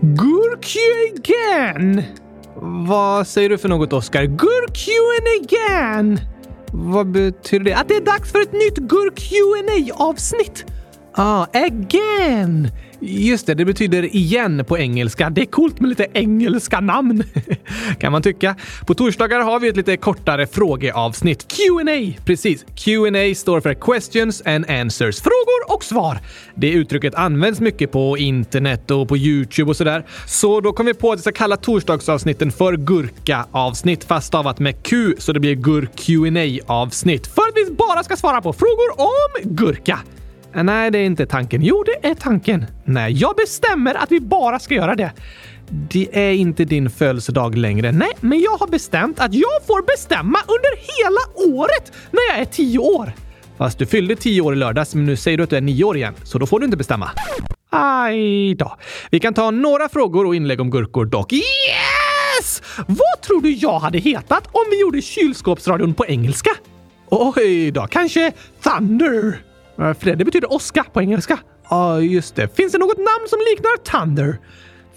Gurk again! Vad säger du för något, Oskar? Gurkjuen again! Vad betyder det? Att det är dags för ett nytt Gurk qa avsnitt Ah, again! Just det, det betyder igen på engelska. Det är coolt med lite engelska namn, kan man tycka. På torsdagar har vi ett lite kortare frågeavsnitt. Q&A, precis. Q&A står för Questions and Answers. Frågor och svar. Det uttrycket används mycket på internet och på YouTube och sådär. Så då kom vi på att vi ska kalla torsdagsavsnitten för Gurka-avsnitt, fast stavat med Q, så det blir Gurk qa avsnitt För att vi bara ska svara på frågor om gurka. Nej, det är inte tanken. Jo, det är tanken. Nej, jag bestämmer att vi bara ska göra det. Det är inte din födelsedag längre. Nej, men jag har bestämt att jag får bestämma under hela året när jag är tio år. Fast du fyllde tio år i lördags, men nu säger du att du är nio år igen, så då får du inte bestämma. Aj då. Vi kan ta några frågor och inlägg om gurkor dock. Yes! Vad tror du jag hade hetat om vi gjorde kylskåpsradion på engelska? Oj då, kanske Thunder? Eh, Fred, det betyder åska på engelska. Ja, ah, just det. Finns det något namn som liknar Thunder?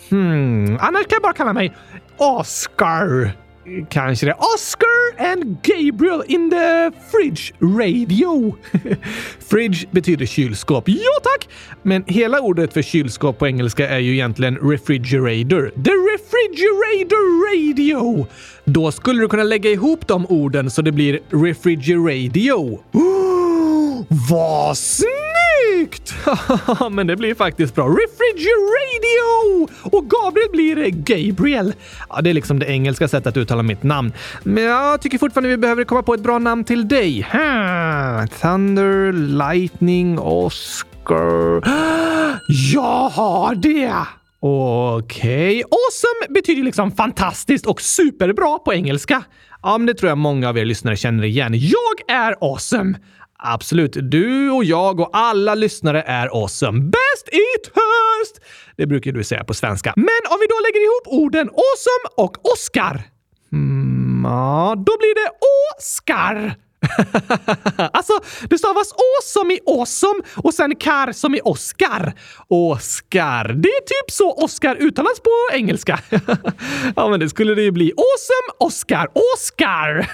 Hmm, annars kan jag bara kalla mig Oscar. Kanske det. Oscar and Gabriel in the fridge radio. fridge betyder kylskåp. Ja tack! Men hela ordet för kylskåp på engelska är ju egentligen refrigerator. The refrigerator radio! Då skulle du kunna lägga ihop de orden så det blir refrigeradio. Vad snyggt! Men det blir faktiskt bra. Refrigeradio! Och Gabriel blir Gabriel. Ja, det är liksom det engelska sättet att uttala mitt namn. Men jag tycker fortfarande vi behöver komma på ett bra namn till dig. Thunder, Lightning, Oscar. Jag har det! Okej. Okay. Awesome betyder liksom fantastiskt och superbra på engelska. Ja, men det tror jag många av er lyssnare känner igen. Jag är awesome! Absolut. Du och jag och alla lyssnare är awesome. Bäst i töst! Det brukar du säga på svenska. Men om vi då lägger ihop orden awesome och Oscar. Mm, ja, då blir det Oscar. alltså, det stavas å som i awesome och sen kar som i Oscar. Oscar. Det är typ så Oscar uttalas på engelska. ja, men det skulle det ju bli. Awesome Oscar. Oscar!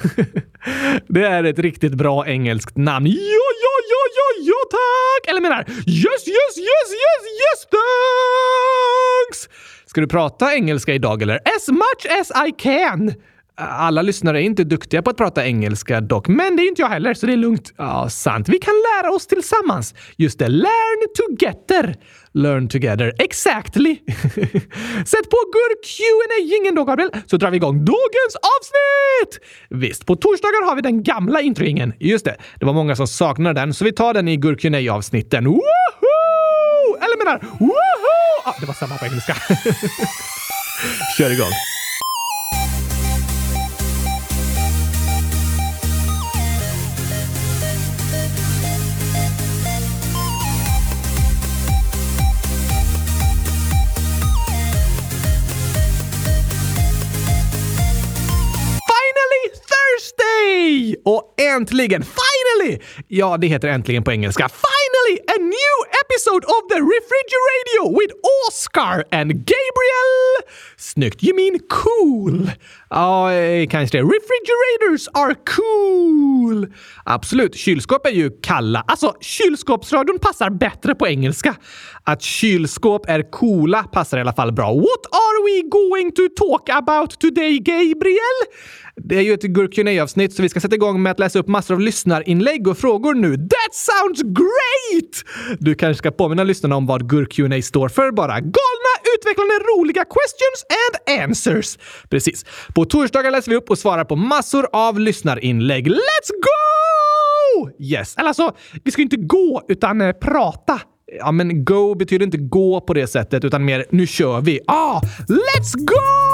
det är ett riktigt bra engelskt namn. Ja, ja, ja, ja, ja, tack! Eller menar yes, yes, yes, yes, yes, thanks! Ska du prata engelska idag eller? As much as I can! Alla lyssnare är inte duktiga på att prata engelska dock, men det är inte jag heller, så det är lugnt. Ja, sant. Vi kan lära oss tillsammans. Just det, learn together. Learn together. Exactly! Sätt på gurk qa gingen då, Gabriel, så drar vi igång dagens avsnitt! Visst, på torsdagar har vi den gamla introingen. Just det, det var många som saknade den, så vi tar den i gurk qa avsnitten Woho! Eller menar, woho! Ah, det var samma på engelska. Kör igång. Och äntligen, finally! Ja, det heter äntligen på engelska. Finally! A new episode of the Refrigeradio with Oscar and Gabriel! Snyggt. You mean cool? Ja, eh, kanske det. Refrigerators are cool! Absolut. Kylskåp är ju kalla. Alltså, kylskåpsradion passar bättre på engelska. Att kylskåp är coola passar i alla fall bra. What are we going to talk about today, Gabriel? Det är ju ett gurk avsnitt så vi ska sätta igång med att läsa upp massor av lyssnarinlägg och frågor nu. That sounds great! Du kanske ska påminna lyssnarna om vad gurk står för bara. Galna, utvecklande, roliga questions and answers. Precis. På torsdagar läser vi upp och svarar på massor av lyssnarinlägg. Let's go! Yes, eller alltså, vi ska ju inte gå utan eh, prata. Ja, men go betyder inte gå på det sättet, utan mer nu kör vi. Ah, let's go!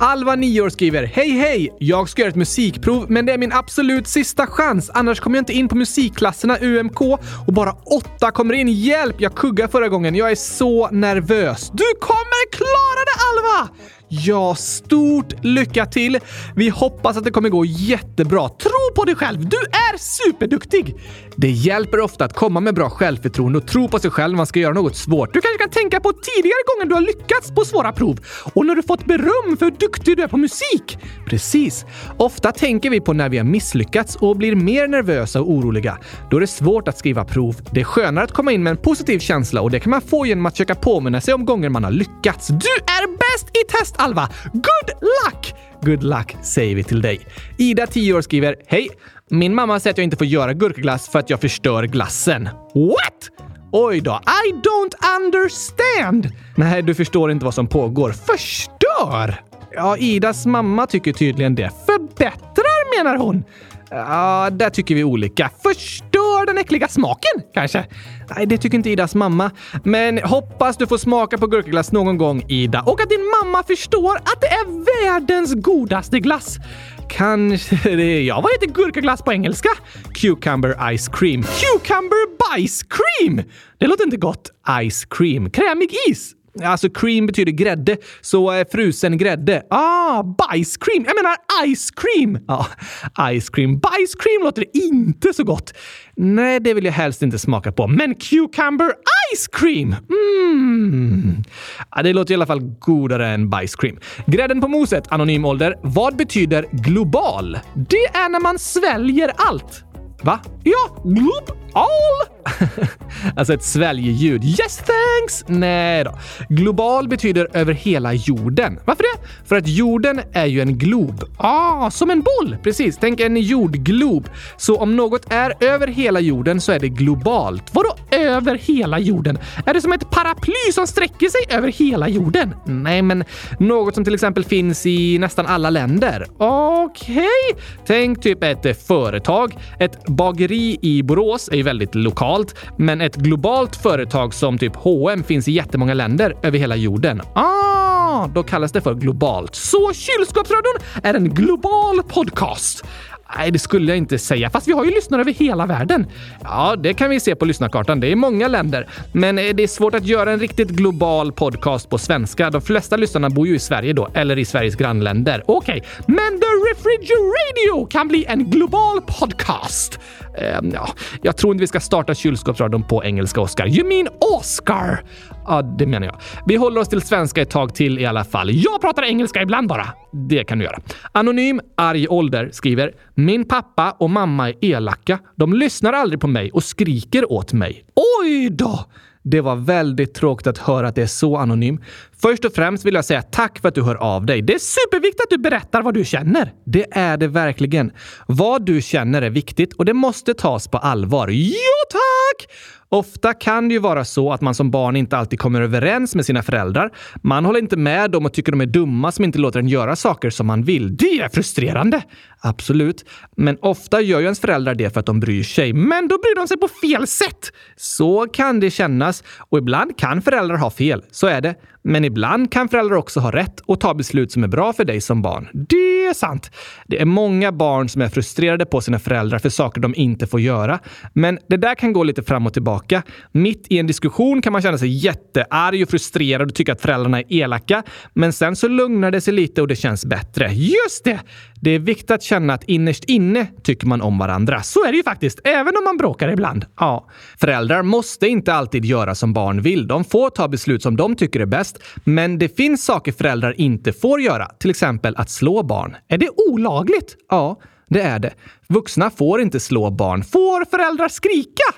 Alva, 9 år, skriver Hej hej! Jag ska göra ett musikprov, men det är min absolut sista chans. Annars kommer jag inte in på musikklasserna UMK och bara åtta kommer in. Hjälp! Jag kuggade förra gången. Jag är så nervös. Du kommer klara det, Alva! Ja, stort lycka till! Vi hoppas att det kommer gå jättebra. Tro på dig själv! Du är superduktig! Det hjälper ofta att komma med bra självförtroende och tro på sig själv när man ska göra något svårt. Du kanske kan tänka på tidigare gånger du har lyckats på svåra prov och när du fått beröm för hur duktig du är på musik. Precis. Ofta tänker vi på när vi har misslyckats och blir mer nervösa och oroliga. Då är det svårt att skriva prov. Det är skönare att komma in med en positiv känsla och det kan man få genom att försöka påminna sig om gånger man har lyckats. Du är bäst i test, Alva! Good luck! Good luck säger vi till dig. Ida, 10 år, skriver Hej! Min mamma säger att jag inte får göra gurkaglass för att jag förstör glassen. What? Oj då, I don't understand! Nej, du förstår inte vad som pågår. Förstör? Ja, Idas mamma tycker tydligen det. Förbättrar menar hon. Ja, där tycker vi olika. Förstör den äckliga smaken, kanske? Nej, det tycker inte Idas mamma. Men hoppas du får smaka på gurkaglass någon gång, Ida. Och att din mamma förstår att det är världens godaste glass. Kanske det... Ja, vad heter gurkaglass på engelska? Cucumber ice cream. Cucumber bajs cream! Det låter inte gott. Ice cream. Krämig is. Alltså cream betyder grädde, så eh, frusen grädde. Ah, bajscream! Jag menar ice cream! Ja, ice cream. Bajscream låter inte så gott. Nej, det vill jag helst inte smaka på. Men cucumber ice cream! Mm. Ja, det låter i alla fall godare än bajscream. Grädden på moset, anonym ålder. Vad betyder global? Det är när man sväljer allt. Va? Ja, glob all. alltså ett sväljljud. Yes thanks! Nej då. Global betyder över hela jorden. Varför det? För att jorden är ju en glob. Ah, som en boll! Precis. Tänk en jordglob. Så om något är över hela jorden så är det globalt. Vadå över hela jorden? Är det som ett paraply som sträcker sig över hela jorden? Nej, men något som till exempel finns i nästan alla länder. Okej. Okay. Tänk typ ett företag. Ett bageri i Borås är ju väldigt lokalt, men ett globalt företag som typ H&M finns i jättemånga länder över hela jorden. Ah, då kallas det för globalt. Så Kylskåpsradion är en global podcast. Nej, det skulle jag inte säga. Fast vi har ju lyssnare över hela världen. Ja, det kan vi se på lyssnarkartan. Det är många länder. Men eh, det är svårt att göra en riktigt global podcast på svenska. De flesta lyssnarna bor ju i Sverige då, eller i Sveriges grannländer. Okej, okay. men The Refrigeradio kan bli en global podcast. Eh, ja, jag tror inte vi ska starta kylskåpsradion på engelska, Oscar. You mean Oscar? Ja, det menar jag. Vi håller oss till svenska ett tag till i alla fall. Jag pratar engelska ibland bara. Det kan du göra. Anonym arg ålder skriver “Min pappa och mamma är elaka. De lyssnar aldrig på mig och skriker åt mig.” Oj då! Det var väldigt tråkigt att höra att det är så anonym. Först och främst vill jag säga tack för att du hör av dig. Det är superviktigt att du berättar vad du känner. Det är det verkligen. Vad du känner är viktigt och det måste tas på allvar. Jo tack! Ofta kan det ju vara så att man som barn inte alltid kommer överens med sina föräldrar. Man håller inte med dem och tycker de är dumma som inte låter en göra saker som man vill. Det är frustrerande! Absolut. Men ofta gör ju ens föräldrar det för att de bryr sig. Men då bryr de sig på fel sätt! Så kan det kännas. Och ibland kan föräldrar ha fel. Så är det. Men ibland kan föräldrar också ha rätt och ta beslut som är bra för dig som barn. Det är sant. Det är många barn som är frustrerade på sina föräldrar för saker de inte får göra. Men det där kan gå lite fram och tillbaka. Mitt i en diskussion kan man känna sig jättearg och frustrerad och tycka att föräldrarna är elaka. Men sen så lugnar det sig lite och det känns bättre. Just det! Det är viktigt att känna att innerst inne tycker man om varandra. Så är det ju faktiskt, även om man bråkar ibland. Ja, föräldrar måste inte alltid göra som barn vill. De får ta beslut som de tycker är bäst. Men det finns saker föräldrar inte får göra, till exempel att slå barn. Är det olagligt? Ja, det är det. Vuxna får inte slå barn. Får föräldrar skrika?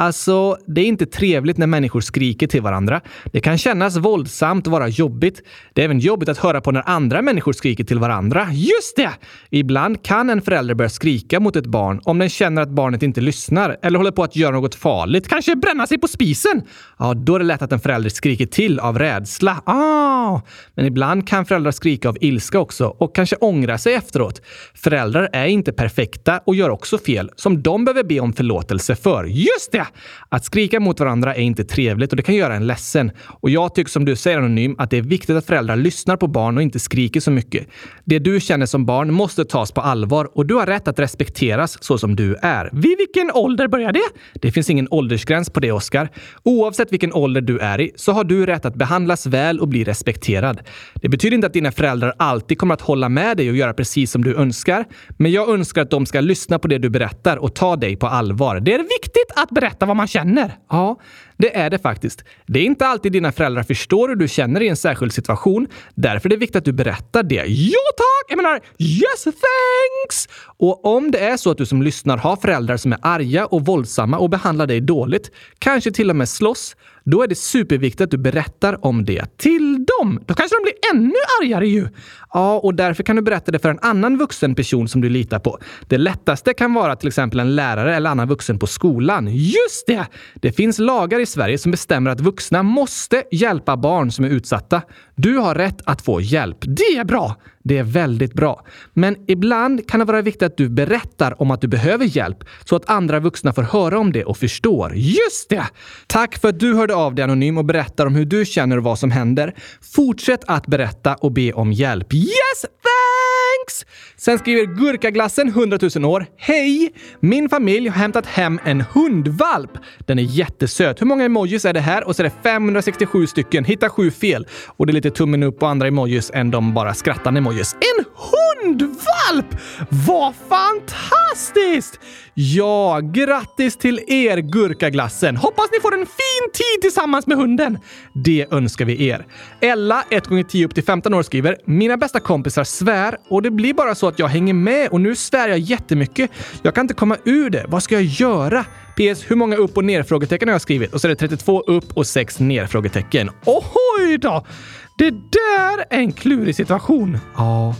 Alltså, det är inte trevligt när människor skriker till varandra. Det kan kännas våldsamt och vara jobbigt. Det är även jobbigt att höra på när andra människor skriker till varandra. Just det! Ibland kan en förälder börja skrika mot ett barn om den känner att barnet inte lyssnar eller håller på att göra något farligt. Kanske bränna sig på spisen. Ja, då är det lätt att en förälder skriker till av rädsla. Ah! Men ibland kan föräldrar skrika av ilska också och kanske ångra sig efteråt. Föräldrar är inte perfekta och gör också fel som de behöver be om förlåtelse för. Just det! Att skrika mot varandra är inte trevligt och det kan göra en ledsen. Och jag tycker som du säger Anonym att det är viktigt att föräldrar lyssnar på barn och inte skriker så mycket. Det du känner som barn måste tas på allvar och du har rätt att respekteras så som du är. Vid vilken ålder börjar det? Det finns ingen åldersgräns på det, Oskar. Oavsett vilken ålder du är i så har du rätt att behandlas väl och bli respekterad. Det betyder inte att dina föräldrar alltid kommer att hålla med dig och göra precis som du önskar. Men jag önskar att de ska lyssna på det du berättar och ta dig på allvar. Det är viktigt att berätta vad man känner. Ja, det är det faktiskt. Det är inte alltid dina föräldrar förstår hur du känner i en särskild situation. Därför är det viktigt att du berättar det. Ja tack! Jag menar yes thanks! Och om det är så att du som lyssnar har föräldrar som är arga och våldsamma och behandlar dig dåligt, kanske till och med slåss, då är det superviktigt att du berättar om det till dem. Då kanske de blir ännu argare ju! Ja, och därför kan du berätta det för en annan vuxen person som du litar på. Det lättaste kan vara till exempel en lärare eller annan vuxen på skolan. Just det! Det finns lagar i Sverige som bestämmer att vuxna måste hjälpa barn som är utsatta. Du har rätt att få hjälp. Det är bra! Det är väldigt bra. Men ibland kan det vara viktigt att du berättar om att du behöver hjälp så att andra vuxna får höra om det och förstår. Just det! Tack för att du hörde av dig anonym och berättar om hur du känner och vad som händer. Fortsätt att berätta och be om hjälp. Yes, thanks! Sen skriver Gurkaglassen 100 000 år. Hej! Min familj har hämtat hem en hundvalp. Den är jättesöt. Hur många emojis är det här? Och så är det 567 stycken. Hitta sju fel. Och det är lite tummen upp på andra emojis än de bara skrattande emojis. En hundvalp! Vad fantastiskt! Ja, grattis till er Gurkaglassen! Hoppas ni får en fin tid tillsammans med hunden. Det önskar vi er. Ella, 1 gånger 10 upp till 15 år, skriver “Mina bästa kompisar svär och det det blir bara så att jag hänger med och nu svär jag jättemycket. Jag kan inte komma ur det. Vad ska jag göra? PS. Hur många upp och ner? Frågetecken har jag skrivit. Och så är det 32 upp och 6 ner? Frågetecken. Oj då! Det där är en klurig situation. Ja.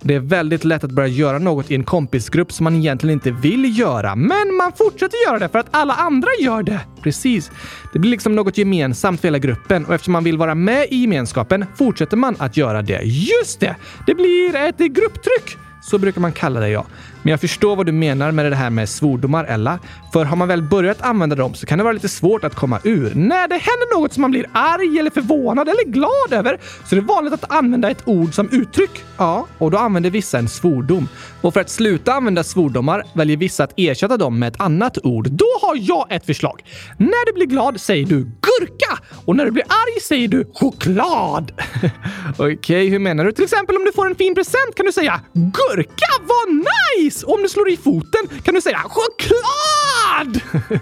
Det är väldigt lätt att börja göra något i en kompisgrupp som man egentligen inte vill göra, men man fortsätter göra det för att alla andra gör det. Precis. Det blir liksom något gemensamt för hela gruppen och eftersom man vill vara med i gemenskapen fortsätter man att göra det. Just det! Det blir ett grupptryck! Så brukar man kalla det, ja. Men jag förstår vad du menar med det här med svordomar, Ella. För har man väl börjat använda dem så kan det vara lite svårt att komma ur. När det händer något som man blir arg eller förvånad eller glad över så är det vanligt att använda ett ord som uttryck. Ja, och då använder vissa en svordom. Och för att sluta använda svordomar väljer vissa att ersätta dem med ett annat ord. Då har jag ett förslag. När du blir glad säger du gurka och när du blir arg säger du choklad. Okej, okay, hur menar du? Till exempel om du får en fin present kan du säga gurka, vad nice! Och om du slår i foten kan du säga choklad!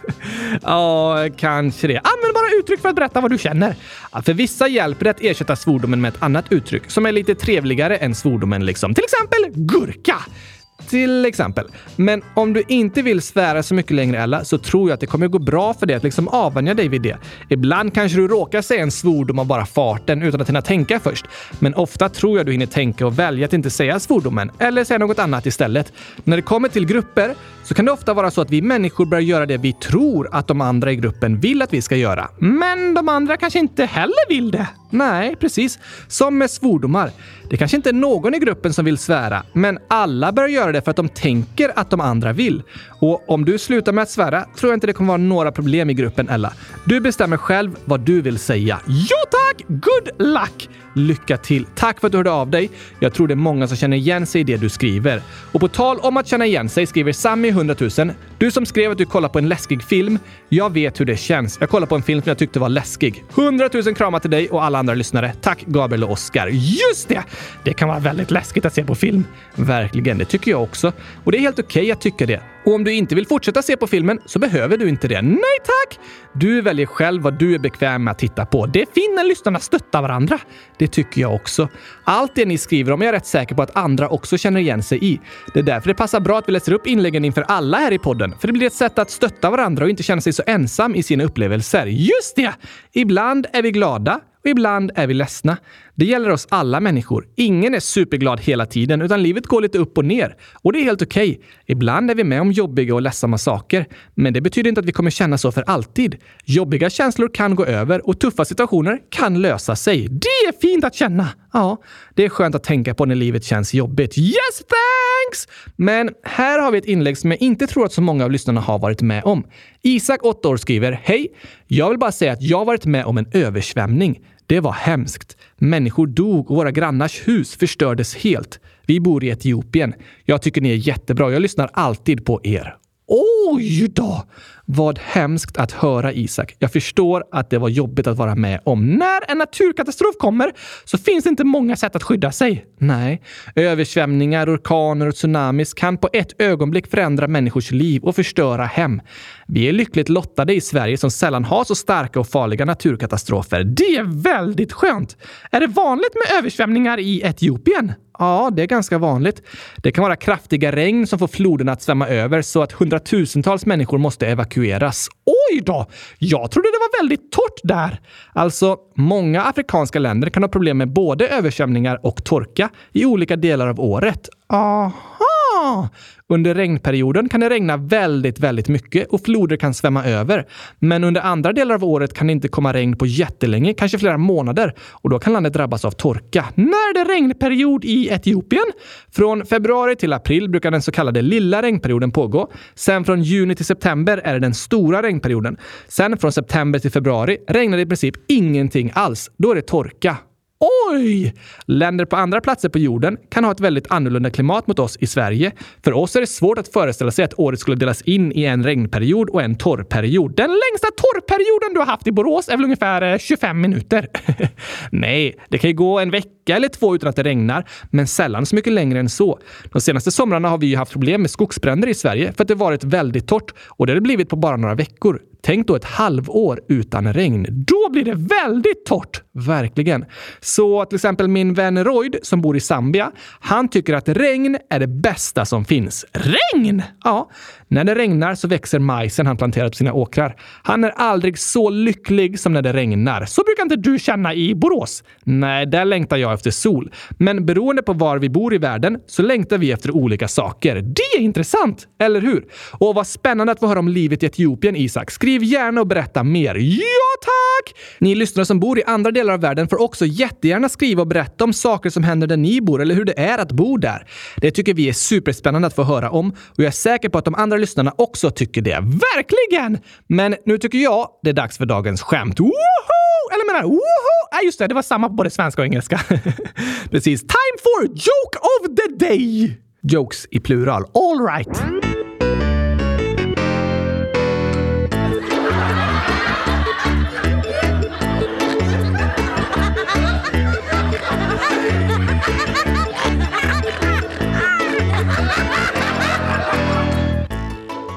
ja, kanske det. Använd bara uttryck för att berätta vad du känner. För vissa hjälper det att ersätta svordomen med ett annat uttryck som är lite trevligare än svordomen liksom. Till exempel gurka. Till exempel. Men om du inte vill svära så mycket längre Ella, så tror jag att det kommer gå bra för dig att liksom avvänja dig vid det. Ibland kanske du råkar säga en svordom av bara farten utan att hinna tänka först. Men ofta tror jag du hinner tänka och välja att inte säga svordomen eller säga något annat istället. När det kommer till grupper så kan det ofta vara så att vi människor börjar göra det vi tror att de andra i gruppen vill att vi ska göra. Men de andra kanske inte heller vill det. Nej, precis. Som med svordomar. Det kanske inte är någon i gruppen som vill svära, men alla börjar göra det för att de tänker att de andra vill. Och om du slutar med att svära tror jag inte det kommer vara några problem i gruppen, Ella. Du bestämmer själv vad du vill säga. Ja tack! Good luck! Lycka till! Tack för att du hörde av dig. Jag tror det är många som känner igen sig i det du skriver. Och på tal om att känna igen sig skriver Sammy 100 000. Du som skrev att du kollar på en läskig film. Jag vet hur det känns. Jag kollade på en film som jag tyckte var läskig. 100 000 kramar till dig och alla andra lyssnare. Tack Gabriel och Oskar. Just det! Det kan vara väldigt läskigt att se på film. Verkligen, det tycker jag också. Och det är helt okej okay att tycka det. Och om du inte vill fortsätta se på filmen så behöver du inte det. Nej tack! Du väljer själv vad du är bekväm med att titta på. Det är fint när lyssnarna stöttar varandra. Det tycker jag också. Allt det ni skriver om är jag rätt säker på att andra också känner igen sig i. Det är därför det passar bra att vi läser upp inläggen inför alla här i podden. För det blir ett sätt att stötta varandra och inte känna sig så ensam i sina upplevelser. Just det! Ibland är vi glada och ibland är vi ledsna. Det gäller oss alla människor. Ingen är superglad hela tiden, utan livet går lite upp och ner. Och det är helt okej. Okay. Ibland är vi med om jobbiga och ledsamma saker, men det betyder inte att vi kommer känna så för alltid. Jobbiga känslor kan gå över och tuffa situationer kan lösa sig. Det är fint att känna! Ja, det är skönt att tänka på när livet känns jobbigt. Yes, thanks! thanks! Men här har vi ett inlägg som jag inte tror att så många av lyssnarna har varit med om. Isak, 8 år, skriver Hej! Jag vill bara säga att jag varit med om en översvämning. Det var hemskt. Människor dog och våra grannars hus förstördes helt. Vi bor i Etiopien. Jag tycker ni är jättebra. Jag lyssnar alltid på er. Oj då! Vad hemskt att höra Isak. Jag förstår att det var jobbigt att vara med om. När en naturkatastrof kommer så finns det inte många sätt att skydda sig. Nej, översvämningar, orkaner och tsunamis kan på ett ögonblick förändra människors liv och förstöra hem. Vi är lyckligt lottade i Sverige som sällan har så starka och farliga naturkatastrofer. Det är väldigt skönt! Är det vanligt med översvämningar i Etiopien? Ja, det är ganska vanligt. Det kan vara kraftiga regn som får floderna att svämma över så att hundratusentals människor måste evakueras. Oj då! Jag trodde det var väldigt torrt där. Alltså, många afrikanska länder kan ha problem med både översvämningar och torka i olika delar av året. Aha! Under regnperioden kan det regna väldigt, väldigt mycket och floder kan svämma över. Men under andra delar av året kan det inte komma regn på jättelänge, kanske flera månader. Och då kan landet drabbas av torka. När är det regnperiod i Etiopien? Från februari till april brukar den så kallade lilla regnperioden pågå. Sen från juni till september är det den stora regnperioden. Sen från september till februari regnar det i princip ingenting alls. Då är det torka. Oj! Länder på andra platser på jorden kan ha ett väldigt annorlunda klimat mot oss i Sverige. För oss är det svårt att föreställa sig att året skulle delas in i en regnperiod och en torrperiod. Den längsta torrperioden du har haft i Borås är väl ungefär eh, 25 minuter? Nej, det kan ju gå en vecka eller två utan att det regnar, men sällan så mycket längre än så. De senaste somrarna har vi ju haft problem med skogsbränder i Sverige för att det varit väldigt torrt och det har det blivit på bara några veckor. Tänk då ett halvår utan regn. Då blir det väldigt torrt! Verkligen. Så till exempel min vän Royd som bor i Zambia, han tycker att regn är det bästa som finns. Regn! Ja, när det regnar så växer majsen han planterat på sina åkrar. Han är aldrig så lycklig som när det regnar. Så brukar inte du känna i Borås. Nej, där längtar jag efter sol. Men beroende på var vi bor i världen så längtar vi efter olika saker. Det är intressant, eller hur? Och vad spännande att få höra om livet i Etiopien, Isak. Skriv gärna och berätta mer. Ja, tack! Ni lyssnare som bor i andra delar av världen får också jättegärna skriva och berätta om saker som händer där ni bor eller hur det är att bo där. Det tycker vi är superspännande att få höra om och jag är säker på att de andra lyssnarna också tycker det. Verkligen! Men nu tycker jag det är dags för dagens skämt. Woho! Eller menar woho! Nej, just det. Det var samma på både svenska och engelska. Precis. Time for joke of the day! Jokes i plural. All right.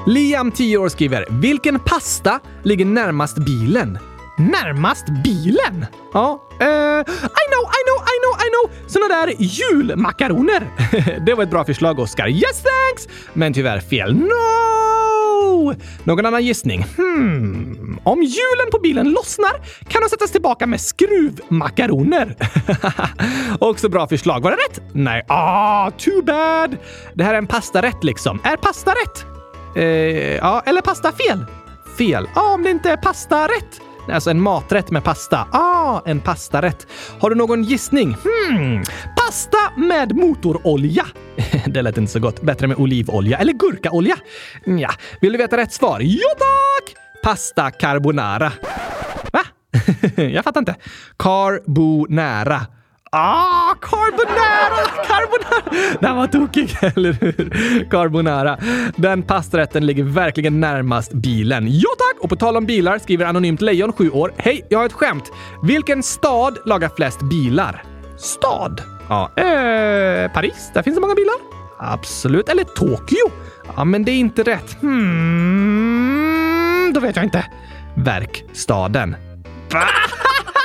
Liam, 10 år, skriver “Vilken pasta ligger närmast bilen?” Närmast bilen? Ja. Uh, I know, I know, I know, I know! Såna där julmakaroner. det var ett bra förslag, Oscar. Yes thanks! Men tyvärr fel. No! Någon annan gissning? Hmm. Om hjulen på bilen lossnar kan de sättas tillbaka med skruvmakaroner. Också bra förslag. Var det rätt? Nej. Ah, too bad! Det här är en pastarätt liksom. Är pasta rätt? Eh, ja, eller pasta fel? Fel. Ja, om det inte är pasta rätt. Alltså en maträtt med pasta. Ah, en pastarätt. Har du någon gissning? Hmm, pasta med motorolja. det lät inte så gott. Bättre med olivolja eller gurkaolja. Ja, vill du veta rätt svar? Ja tack! Pasta carbonara. Va? Jag fattar inte. Carbonara. Ah, carbonara! Carbonara! Den var tokig, eller hur? Carbonara. Den pastarätten ligger verkligen närmast bilen. Ja tack! Och på tal om bilar skriver Anonymt Lejon, 7 år. Hej, jag har ett skämt. Vilken stad lagar flest bilar? Stad? Ja, eh, Paris. Där finns det många bilar. Absolut. Eller Tokyo. Ja, men det är inte rätt. Hmm, då vet jag inte. Verkstaden.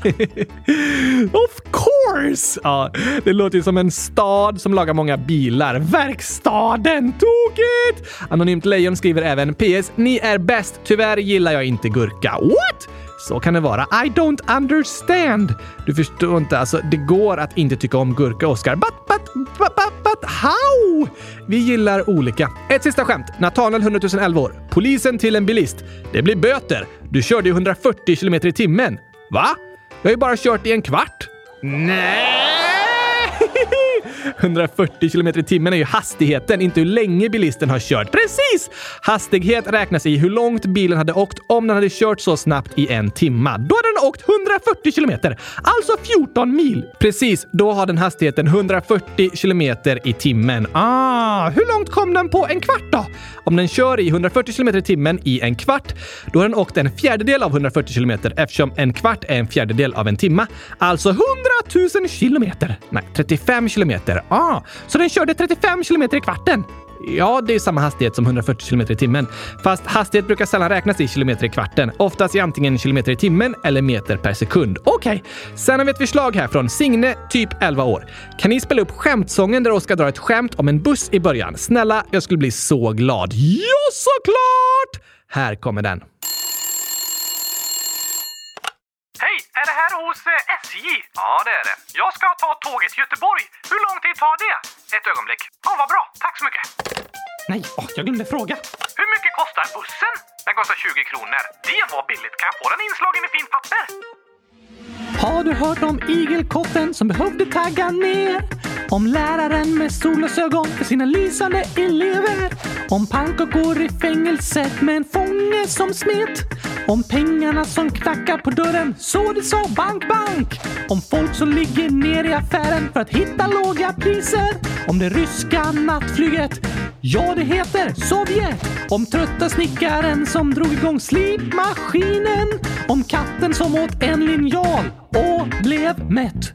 of course! Ja, det låter ju som en stad som lagar många bilar. Verkstaden! Tokigt! Anonymt Lejon skriver även PS. Ni är bäst. Tyvärr gillar jag inte gurka. What? Så kan det vara. I don't understand. Du förstår inte. Alltså, det går att inte tycka om gurka, Oscar. But, but, but, but, but how? Vi gillar olika. Ett sista skämt. Nathaniel, 100 011 år. Polisen till en bilist. Det blir böter. Du körde ju 140 km i timmen. Va? Jag har ju bara kört i en kvart. Nej! 140 km i timmen är ju hastigheten, inte hur länge bilisten har kört. Precis! Hastighet räknas i hur långt bilen hade åkt om den hade kört så snabbt i en timma. Då hade den åkt 140 km, alltså 14 mil. Precis, då har den hastigheten 140 km i timmen. Ah, hur långt kom den på en kvart då? Om den kör i 140 km i timmen i en kvart, då har den åkt en fjärdedel av 140 km eftersom en kvart är en fjärdedel av en timma. Alltså 100 000 kilometer. Nej, 35 kilometer. Ah, så den körde 35 kilometer i kvarten. Ja, det är samma hastighet som 140 km i timmen. Fast hastighet brukar sällan räknas i kilometer i kvarten. Oftast i antingen kilometer i timmen eller meter per sekund. Okej, okay. sen har vi ett förslag här från Signe, typ 11 år. Kan ni spela upp skämtsången där Oskar drar ett skämt om en buss i början? Snälla, jag skulle bli så glad. Ja, såklart! Här kommer den. Hej! Är det här hos eh, SJ? Ja, det är det. Jag ska ta tåget till Göteborg. Hur lång tid tar det? Ett ögonblick. Ja, vad bra. Tack så mycket. Nej, åh, jag glömde fråga. Hur mycket kostar bussen? Den kostar 20 kronor. Det var billigt. Kan jag få den inslagen i fint papper? Har du hört om igelkotten som behövde tagga ner? Om läraren med solglasögon för sina lysande elever. Om pannkakor i fängelset med en fånge som smet. Om pengarna som knackar på dörren så det sa bank, bank. Om folk som ligger ner i affären för att hitta låga priser. Om det ryska nattflyget. Ja, det heter Sovjet. Om trötta snickaren som drog igång slipmaskinen. Om katten som åt en linjal och blev mätt.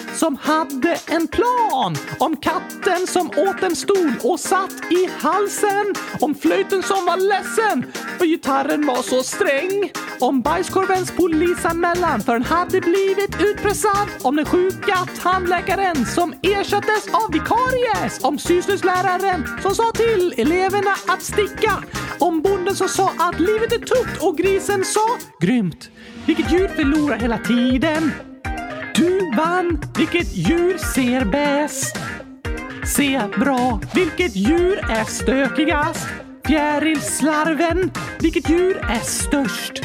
som hade en plan? Om katten som åt en stol och satt i halsen? Om flöjten som var ledsen för gitarren var så sträng? Om bajskorvens polisanmälan för den hade blivit utpressad? Om den sjuka tandläkaren som ersattes av vikaries? Om syslöjdsläraren som sa till eleverna att sticka? Om bonden som sa att livet är tufft och grisen sa grymt. Vilket djur förlorar hela tiden? Du vann. Vilket djur ser bäst? Se bra. Vilket djur är stökigast? Fjärilslarven. Vilket djur är störst?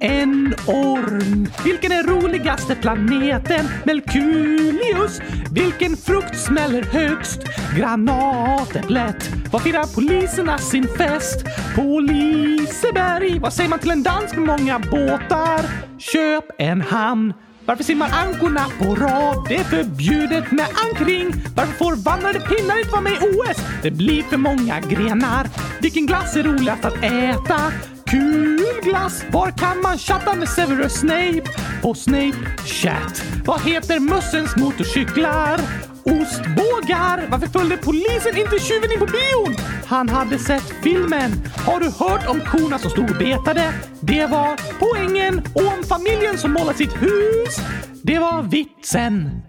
En orm. Vilken är roligaste planeten? Melkulius. Vilken frukt smäller högst? Granatäpplet. Var firar poliserna sin fest? På Liseberg. Vad säger man till en dans med många båtar? Köp en hamn. Varför simmar ankorna på rad? Det är förbjudet med ankring. Varför får vandrade pinnar inte vara med i OS? Det blir för många grenar. Vilken glass är roligast att äta? Kul glass! Var kan man chatta med Severus Snape? På Snape Chat. Vad heter mössens motorcyklar? Ostbågar! Varför följde polisen inte tjuven in på bion? Han hade sett filmen. Har du hört om korna som stod och betade? Det var poängen. Och om familjen som målat sitt hus? Det var vitsen.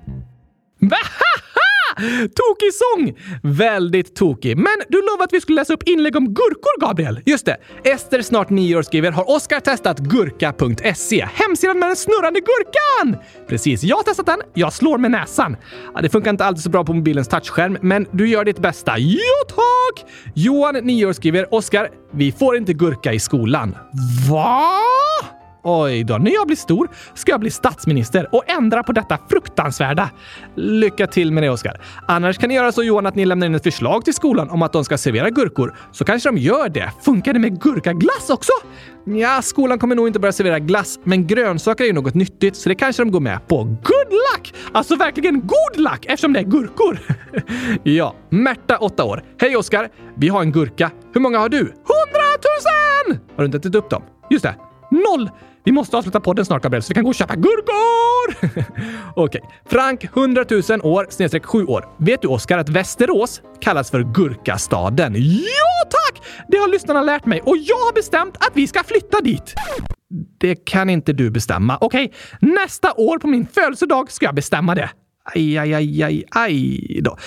Tokig sång! Väldigt tokig. Men du lovade att vi skulle läsa upp inlägg om gurkor, Gabriel. Just det. Ester, snart nio år, skriver “Har Oskar testat gurka.se? Hemsidan med den snurrande gurkan!” Precis, jag har testat den. Jag slår med näsan. Ja, det funkar inte alltid så bra på mobilens touchskärm, men du gör ditt bästa. Jo tack! Johan, nio år, skriver “Oskar, vi får inte gurka i skolan.” Va? Oj då, när jag blir stor ska jag bli statsminister och ändra på detta fruktansvärda. Lycka till med det, Oskar. Annars kan ni göra så Johan att ni lämnar in ett förslag till skolan om att de ska servera gurkor, så kanske de gör det. Funkar det med gurkaglass också? Ja, skolan kommer nog inte börja servera glass, men grönsaker är ju något nyttigt, så det kanske de går med på. Good luck! Alltså verkligen god luck eftersom det är gurkor. ja, Märta, 8 år. Hej Oskar! Vi har en gurka. Hur många har du? Hundratusen! Har du inte ätit upp dem? Just det. Noll! Vi måste avsluta podden snart, Gabriel, så vi kan gå och köpa gurkor! Okej. Okay. Frank, 100 000 år, snedstreck 7 år. Vet du, Oskar, att Västerås kallas för Gurkastaden? Ja, tack! Det har lyssnarna lärt mig och jag har bestämt att vi ska flytta dit. Det kan inte du bestämma. Okej, okay. nästa år på min födelsedag ska jag bestämma det. Aj, aj, aj, aj, aj då.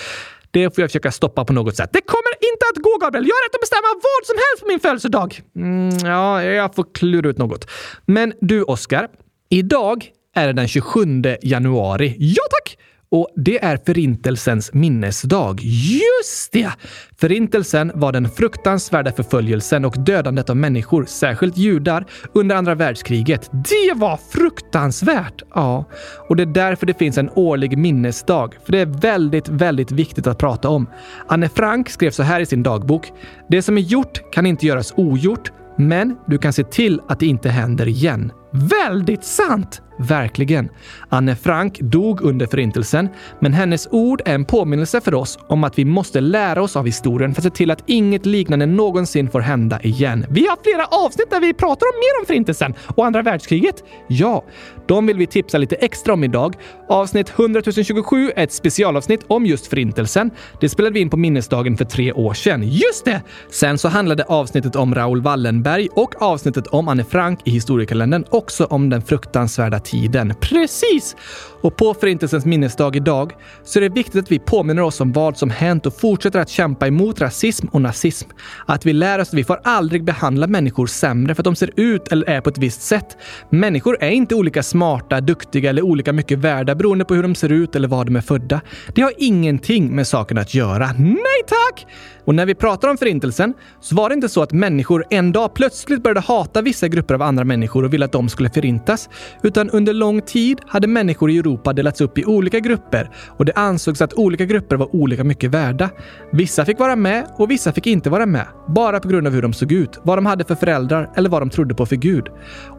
Det får jag försöka stoppa på något sätt. Det kommer inte att gå, Gabriel! Jag har rätt att bestämma vad som helst på min födelsedag! Mm, ja, jag får klura ut något. Men du, Oskar. Idag är det den 27 januari. Ja tack! Och det är Förintelsens minnesdag. Just det! Förintelsen var den fruktansvärda förföljelsen och dödandet av människor, särskilt judar, under andra världskriget. Det var fruktansvärt! Ja, och det är därför det finns en årlig minnesdag. För det är väldigt, väldigt viktigt att prata om. Anne Frank skrev så här i sin dagbok. Det som är gjort kan inte göras ogjort, men du kan se till att det inte händer igen. Väldigt sant! Verkligen. Anne Frank dog under Förintelsen, men hennes ord är en påminnelse för oss om att vi måste lära oss av historien för att se till att inget liknande någonsin får hända igen. Vi har flera avsnitt där vi pratar om mer om Förintelsen och andra världskriget. Ja, de vill vi tipsa lite extra om idag. Avsnitt 100 027 är ett specialavsnitt om just Förintelsen. Det spelade vi in på minnesdagen för tre år sedan. Just det! Sen så handlade avsnittet om Raoul Wallenberg och avsnittet om Anne Frank i historiekalendern också om den fruktansvärda tiden. Precis! Och på Förintelsens minnesdag idag så är det viktigt att vi påminner oss om vad som hänt och fortsätter att kämpa emot rasism och nazism. Att vi lär oss att vi får aldrig behandla människor sämre för att de ser ut eller är på ett visst sätt. Människor är inte olika smarta, duktiga eller olika mycket värda beroende på hur de ser ut eller var de är födda. Det har ingenting med saken att göra. Nej tack! Och när vi pratar om Förintelsen så var det inte så att människor en dag plötsligt började hata vissa grupper av andra människor och ville att de skulle förintas. Utan under lång tid hade människor i Europa delats upp i olika grupper och det ansågs att olika grupper var olika mycket värda. Vissa fick vara med och vissa fick inte vara med. Bara på grund av hur de såg ut, vad de hade för föräldrar eller vad de trodde på för Gud.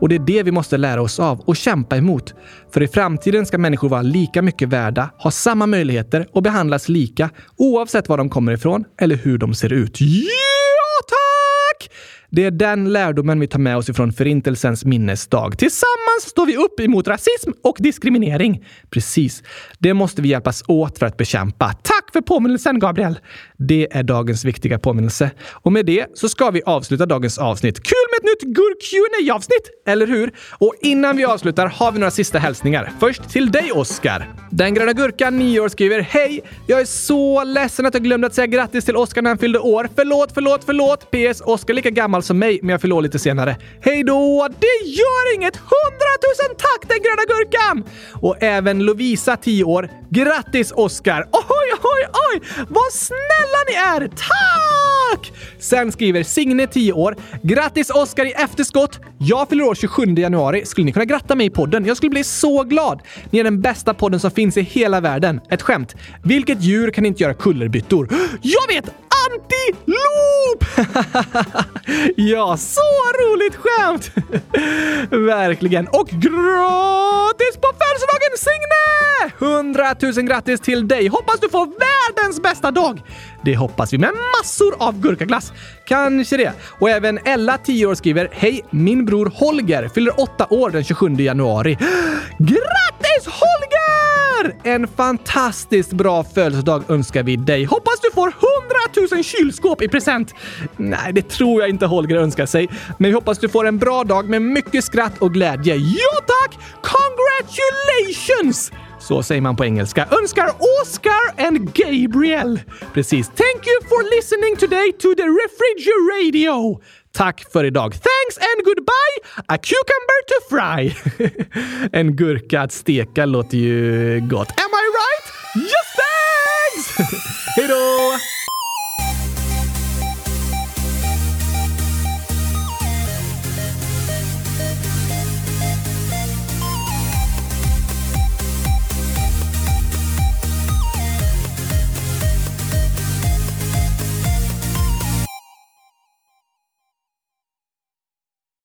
Och det är det vi måste lära oss av och kämpa emot. För i framtiden ska människor vara lika mycket värda, ha samma möjligheter och behandlas lika oavsett var de kommer ifrån eller hur de ser ut. Ja, tack! Det är den lärdomen vi tar med oss ifrån Förintelsens minnesdag. Tillsammans står vi upp emot rasism och diskriminering. Precis. Det måste vi hjälpas åt för att bekämpa. Tack för påminnelsen, Gabriel! Det är dagens viktiga påminnelse. Och med det så ska vi avsluta dagens avsnitt. Kul med ett nytt gurk avsnitt eller hur? Och innan vi avslutar har vi några sista hälsningar. Först till dig, Oskar. Den gröna gurkan, 9 år, skriver Hej! Jag är så ledsen att jag glömde att säga grattis till Oskar när han fyllde år. Förlåt, förlåt, förlåt! PS. Oskar är lika gammal som mig, men jag fyller år lite senare. Hej då! Det gör inget! Hundratusen tack den gröna gurkan! Och även Lovisa, 10 år. Grattis Oskar! Oj, oj, oj! Vad snälla ni är! Tack! Sen skriver Signe, 10 år. Grattis Oskar i efterskott! Jag fyller år 27 januari. Skulle ni kunna gratta mig i podden? Jag skulle bli så glad! Ni är den bästa podden som finns i hela världen. Ett skämt. Vilket djur kan inte göra kullerbyttor? Jag vet! Antilop! ja, så roligt skämt! Verkligen. Och gratis på födelsedagen Signe! 100 000 grattis till dig! Hoppas du får världens bästa dag! Det hoppas vi med massor av gurkaglass. Kanske det. Och även Ella, 10 år, skriver Hej! Min bror Holger fyller 8 år den 27 januari. Grattis Holger! En fantastiskt bra födelsedag önskar vi dig. Hoppas du får 100 000 kylskåp i present. Nej, det tror jag inte Holger önskar sig. Men vi hoppas du får en bra dag med mycket skratt och glädje. Ja tack! Congratulations! Så säger man på engelska. Önskar Oscar and Gabriel. Precis. Thank you for listening today to the Refrigeradio. Tack för idag. Thanks and goodbye! A cucumber to fry. en gurka att steka låter ju gott. Am I right? Yes thanks! Hejdå!